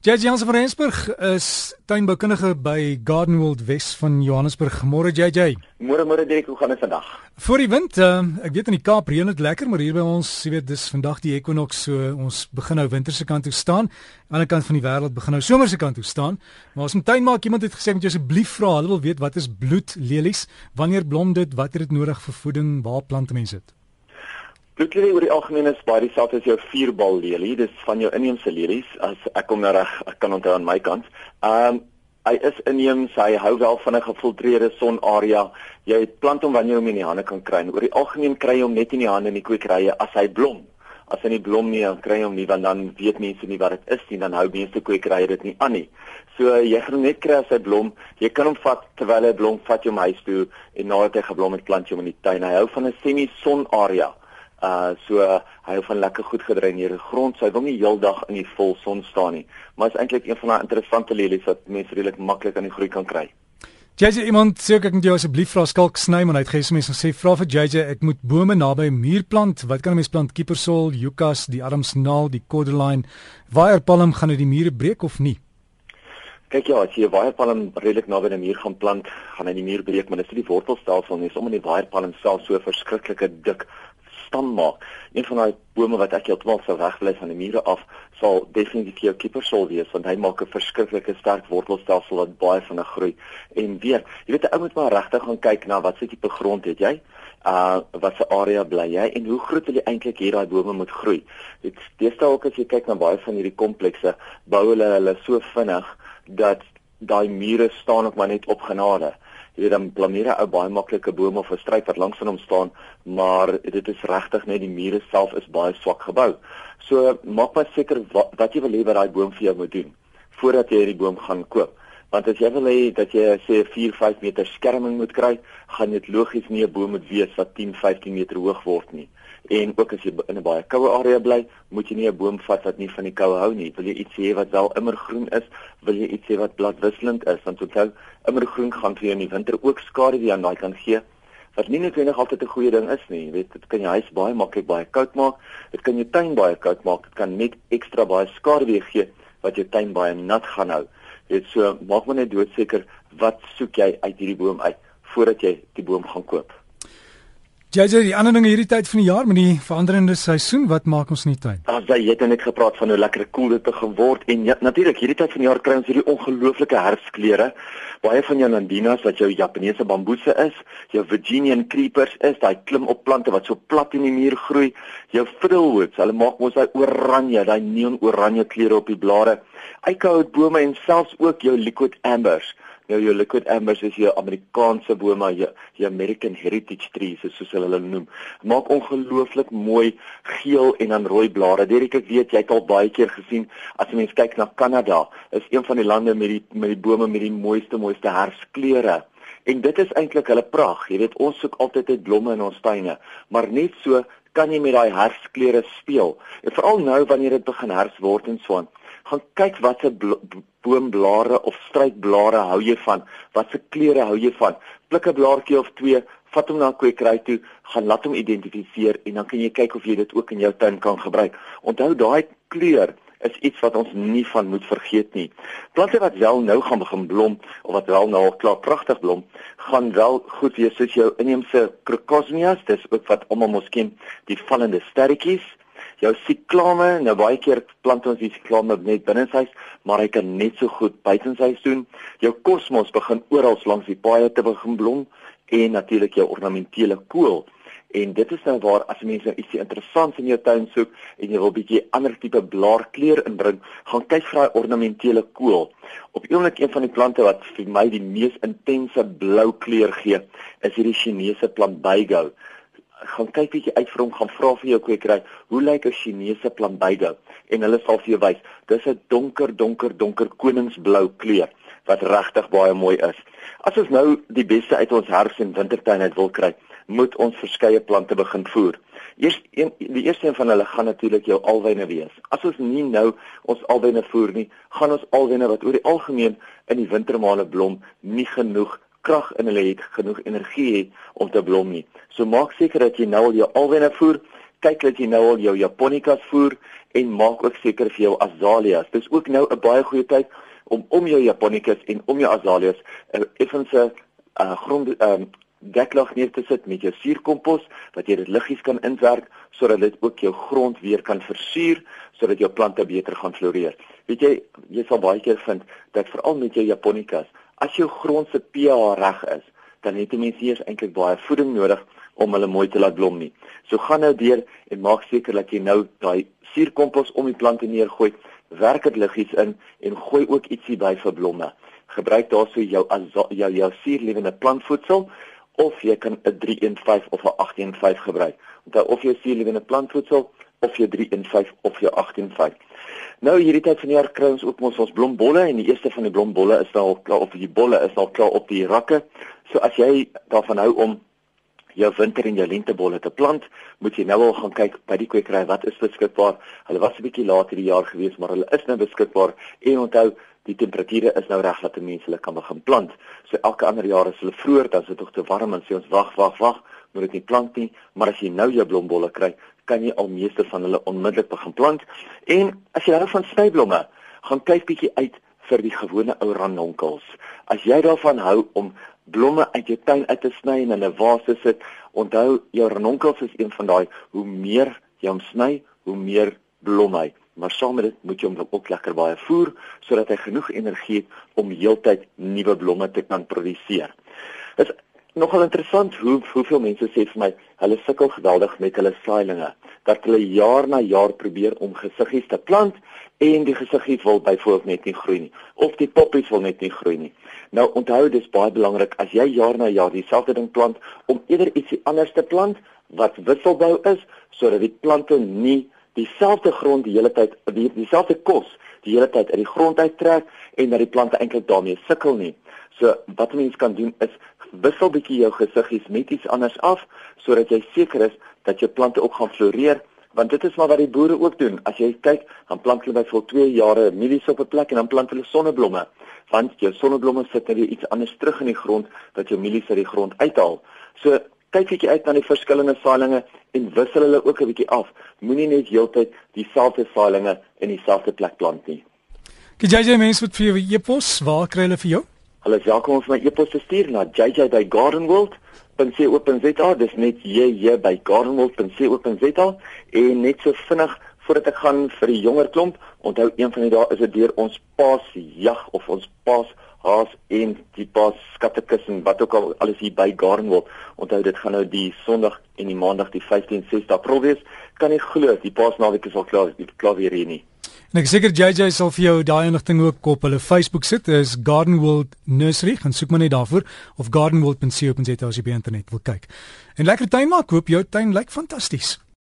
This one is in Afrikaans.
JJ Jansen van Rensburg is tuinboukundige by Garden World Wes van Johannesburg. Môre JJ. Môre môre Dirk, hoe gaan dit vandag? Voor die wind, uh, ek weet in die Kaap reën dit lekker, maar hier by ons, jy weet, dis vandag die ekwinoks, so ons begin nou winter se kant toe staan. Aan die ander kant van die wêreld begin nou somer se kant toe staan. Maar ons moet tuin maak. Iemand het gesê moet jy asseblief vra, hulle wil weet wat is bloedlelies? Wanneer blom dit? Wat het dit nodig vir voeding? Waar plant mense dit? Bloedlelie oor die algemeen is baie dieselfde as jou vierbal lelie. Dis van jou inheemse lelies as ek kom nou reg kan onthou aan my kant. Ehm um, hy is inheems, hy hou wel van 'n gefiltreerde sonarea. Jy plant hom wanneer jy hom in die hande kan kry. Oor die algemeen kry jy hom net in die hande in die kwekerye as hy blom. As hy nie blom nie, dan kry jy hom nie want dan weet mense nie wat dit is nie, dan hou meeste kwekerye dit nie aan nie. So jy gaan hom net kry as hy blom. Jy kan hom vat terwyl hy blom, vat jy hom huis toe en nadat hy geblom het, plant jy hom in die tuin. Hy hou van 'n semi-sonarea. Uh so uh, hy hou van lekker goed gedreineerde grond. So hy wil nie heeldag in die vol son staan nie. Maar is eintlik een van daai interessante lelies wat mense redelik maklik aan die groei kan kry. JJ iemand sê ek moet jou asseblief vra skalk sny maar hy het gesê mense sê vra vir JJ ek moet bome naby 'n muur plant. Wat kan 'n mens plant? Kiepersol, Yucas, die Adamsnaal, die Cordyline. Waaierpalm gaan dit die mure breek of nie? Kyk ja, as jy 'n waaierpalm redelik naby 'n muur gaan plant, gaan hy die muur breek, maar dis nie die wortelstelsel nie. Dis omdat die waaierpalm self so verskriklike dik stam maak. Een van daai bome wat ek heeltemal sou wegbly van die mure af, sal definitief jou kiepersol wees want hy maak 'n verskriklike sterk wortelstelsel wat baie vinnig groei. En weer, jy weet 'n ou moet maar regtig gaan kyk na wat se tipe grond het jy? Uh wat se area bly jy en hoe groot wil jy eintlik hier daai bome moet groei? Dit deesdae ook as jy kyk na baie van hierdie komplekse, bou hulle hulle so vinnig dat daai mure staan ook maar net op genade jy weet dan planere ou baie maklike bome of 'n struik wat langs van hom staan, maar dit is regtig net die mure self is baie swak gebou. So maak maar seker wat, wat jy wil hê wat daai boom vir jou moet doen voordat jy hierdie boom gaan koop. Want as jy wil hê dat jy sê 4, 5 meter skerming moet kry, gaan dit logies nie 'n boom moet wees wat 10, 15 meter hoog word nie. En ook as jy in 'n baie koue area bly, moet jy nie 'n boom vat wat nie van die koue hou nie. Wil jy iets hê wat wel immergroen is, wil jy iets hê wat bladwisselend is, want onthou, immergroen gaan vir jou in die winter ook skade wie aan daai kan gee. Wat nie noodwendig altyd 'n goeie ding is nie. Jy weet, dit kan jou huis baie maklik baie koud maak. Dit kan jou tuin baie koud maak. Dit kan net ekstra baie skade weer gee wat jou tuin baie nat gaan hou. Jy weet, so maak maar net doodseker wat soek jy uit hierdie boom uit voordat jy die boom gaan koop. Sê die ander dinge hierdie tyd van die jaar met die veranderende seisoen, wat maak ons in die tuin? As jy het net gepraat van hoe lekker koel dit te geword en ja, natuurlik hierdie tyd van die jaar kry ons hierdie ongelooflike herfskleure. Baie van jou nandinas wat jou Japaneese bamboese is, jou Virginian creepers is, daai klim op plante wat so plat in die muur groei, jou fiddlewoods, hulle maak mos daai oranje, daai neon oranje kleure op die blare. Eikehoutbome en selfs ook jou liquid ambers Nou jou liquid ambers is jou Amerikaanse bome, jou, jou American Heritage trees soos hulle hulle noem. Maak ongelooflik mooi geel en dan rooi blare. Derek ek weet jy het al baie keer gesien as jy mens kyk na Kanada, is een van die lande met die met die bome met die mooiste mooiste herfskleure. En dit is eintlik hulle pragt. Jy weet ons soek altyd uit blomme in ons tuine, maar net so kan jy met daai herfskleure speel. En veral nou wanneer dit begin herfs word en so aan gaan kyk watse boomblare of struikblare hou jy van? Watse kleure hou jy van? Pluk 'n blaartjie of twee, vat hom na 'n kwekery toe, gaan laat hom identifiseer en dan kan jy kyk of jy dit ook in jou tuin kan gebruik. Onthou daai kleur is iets wat ons nie van moet vergeet nie. Plante wat wel nou gaan begin blom of wat wel nou al klaar pragtig blom, gaan wel goed wees soos jou inheemse crocosmias, dis ook wat almal mos ken, die vallende sterretjies jou siklame, nou baie keer plant ons die siklame net binnenshuis, maar hy kan net so goed buitenshuis doen. Jou kosmos begin oral langs die paaie te begin blom en natuurlik jou ornamentele kool. En dit is nou waar as mense nou ietsie interessants in jou tuin soek en jy wil bietjie ander tipe blaarkleur inbring, gaan kyk vir daai ornamentele kool. Op oomblik een van die plante wat vir my die mees intense blou kleur gee, is hierdie Chinese plant Baigo gaan kyk bietjie uit vir hom gaan vra vir jou kwekery hoe lyk 'n Chinese plambeide en hulle sal vir jou wys dis 'n donker donker donker koningsblou kleur wat regtig baie mooi is. As ons nou die beste uit ons herfs en wintertuin uit wil kry moet ons verskeie plante begin voer. Eers een die eerste een van hulle gaan natuurlik jou alwyne wees. As ons nie nou ons alwyne voer nie gaan ons alwyne wat oor die algemeen in die wintermaande blom nie genoeg krag in hulle het genoeg energie het om te blom nie. So maak seker dat jy nou al jou alwenne voer, kyk dat jy nou al jou japonikas voer en maak ook seker vir jou azaleas. Dis ook nou 'n baie goeie tyd om om jou japonikas en om jou azaleas 'n effense uh, grond um, deklag neer te sit met jou suurkompos wat jy dit liggies kan inwerk sodat dit ook jou grond weer kan versuur sodat jou plante beter gaan floreer. Weet jy, jy sal baie keer vind dat veral met jou japonikas, as jou grond se pH reg is, dan het jy mens eers eintlik baie voeding nodig om hulle mooi te laat blom nie. So gaan nou deur en maak seker dat jy nou daai suurkompos om die plante neergooi, werk dit liggies in en gooi ook ietsie by vir blomme. Gebruik daarso jou jou jou suurlewende plantvoedsel of jy kan 'n 315 of 'n 815 gebruik. Onthou of jy suurlewende plantvoedsel of jy 315 of jy 815. Nou hierdie tyd van die jaar kry ons ook mos ons blombolle en die eerste van die blombolle is al klaar of die bolle is al klaar op die rakke. So as jy daarvan hou om jou winter en jou lentebolle te plant, moet jy nou al gaan kyk by die kwekery wat is beskikbaar. Hulle was 'n bietjie laat hierdie jaar gewees, maar hulle is nou beskikbaar en onthou die temperature is nou reg dat mense hulle kan begin plant. So elke ander jaar as hulle vroeër dan is dit tog te warm en sê ons wag, wag, wag, moet dit nie plant nie, maar as jy nou jou blombolle kry, kan jy al meeste van hulle onmiddellik begin plant. En as jy hou van snyblomme, gaan kyk bietjie uit vir die gewone ou ranonkels. As jy daarvan hou om blomme uit jou tuin uit te sny en in 'n vaas te sit. Onthou, jou ranonkels is een van daai hoe meer jy hom sny, hoe meer blom hy. Maar saam met dit moet jy hom ook lekker baie voer sodat hy genoeg energie het om heeltyd nuwe blomme te kan produseer. Dit is nogal interessant hoe hoeveel mense sê vir my hulle sukkel geweldig met hulle saailinge dat hulle jaar na jaar probeer om gesiggies te plant en die gesiggies wil byvoorbeeld net nie groei nie of die poppies wil net nie groei nie. Nou onthou dis baie belangrik as jy jaar na jaar dieselfde ding plant om eerder ietsie anders te plant wat wisselbou is sodat die plante nie dieselfde grond die hele tyd die dieselfde kos die hele tyd uit die grond uittrek en dat die plante eintlik daarmee sukkel nie. So wat mense kan doen is wissel bietjie jou gesiggies met iets anders af sodat jy seker is dat jou plante ook gaan floreer want dit is maar wat die boere ook doen. As jy kyk, dan plant hulle byvoorbeeld 2 jare mielies op 'n plek en dan plant hulle sonneblomme want jou sonneblomme sit net iets anders terug in die grond wat jou mielies uit die grond uithaal. So kyk bietjie uit na die verskillende saailinge en wissel hulle ook 'n bietjie af. Moenie net heeltyd dieselfde saailinge in dieselfde plek plant nie. JJ mens wat vir jou e-pos, waar kry hulle vir jou? Hulle is welkom om my e-pos te stuur na jj@gardenworld.co.za. Dis net jj by gardenworld.co.za en net so vinnig voordat ek gaan vir die jonger klomp, onthou een van die dae is dit deur ons paas jag of ons paas haas en die paas skattekussen wat ook al alles hier by Gardenworld. Onthou dit gaan nou die Sondag en die Maandag die 15 6 April wees. Kan jy glo die paas naweek is al klaar, die klaar weer hier nie. En ek seker JJ sal vir jou daai inligting ook op hulle Facebook sit. Dit is Garden World Nursery. Gaan soek maar net daarvoor of gardenworld.co.za as jy by internet wil kyk. En lekker tuin maak. Hoop jou tuin lyk fantasties.